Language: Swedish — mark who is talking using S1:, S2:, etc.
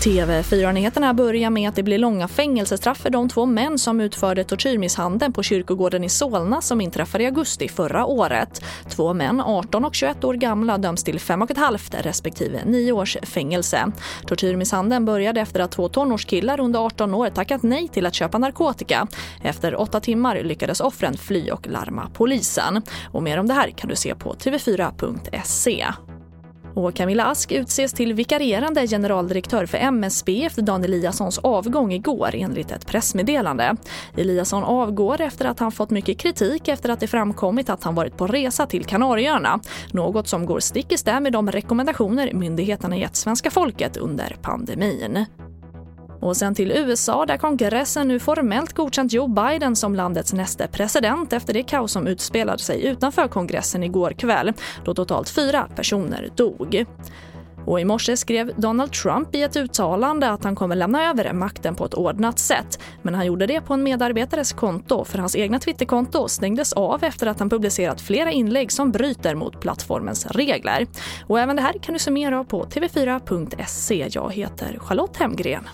S1: TV4-nyheterna börjar med att det blir långa fängelsestraff för de två män som utförde tortyrmisshandeln på kyrkogården i Solna som inträffade i augusti förra året. Två män, 18 och 21 år gamla, döms till fem och ett halvt respektive 9 års fängelse. Tortyrmisshandeln började efter att två tonårskillar under 18 år tackat nej till att köpa narkotika. Efter åtta timmar lyckades offren fly och larma polisen. Och mer om det här kan du se på tv4.se. Och Camilla Ask utses till vikarierande generaldirektör för MSB efter Dan Eliassons avgång igår enligt ett pressmeddelande. Eliasson avgår efter att han fått mycket kritik efter att det framkommit att han varit på resa till Kanarieöarna. Något som går stick i stäv med de rekommendationer myndigheterna gett svenska folket under pandemin. Och sen till USA där kongressen nu formellt godkänt Joe Biden som landets nästa president efter det kaos som utspelade sig utanför kongressen igår kväll då totalt fyra personer dog. Och i morse skrev Donald Trump i ett uttalande att han kommer lämna över makten på ett ordnat sätt. Men han gjorde det på en medarbetares konto för hans egna Twitterkonto stängdes av efter att han publicerat flera inlägg som bryter mot plattformens regler. Och även det här kan du se mer av på tv4.se. Jag heter Charlotte Hemgren.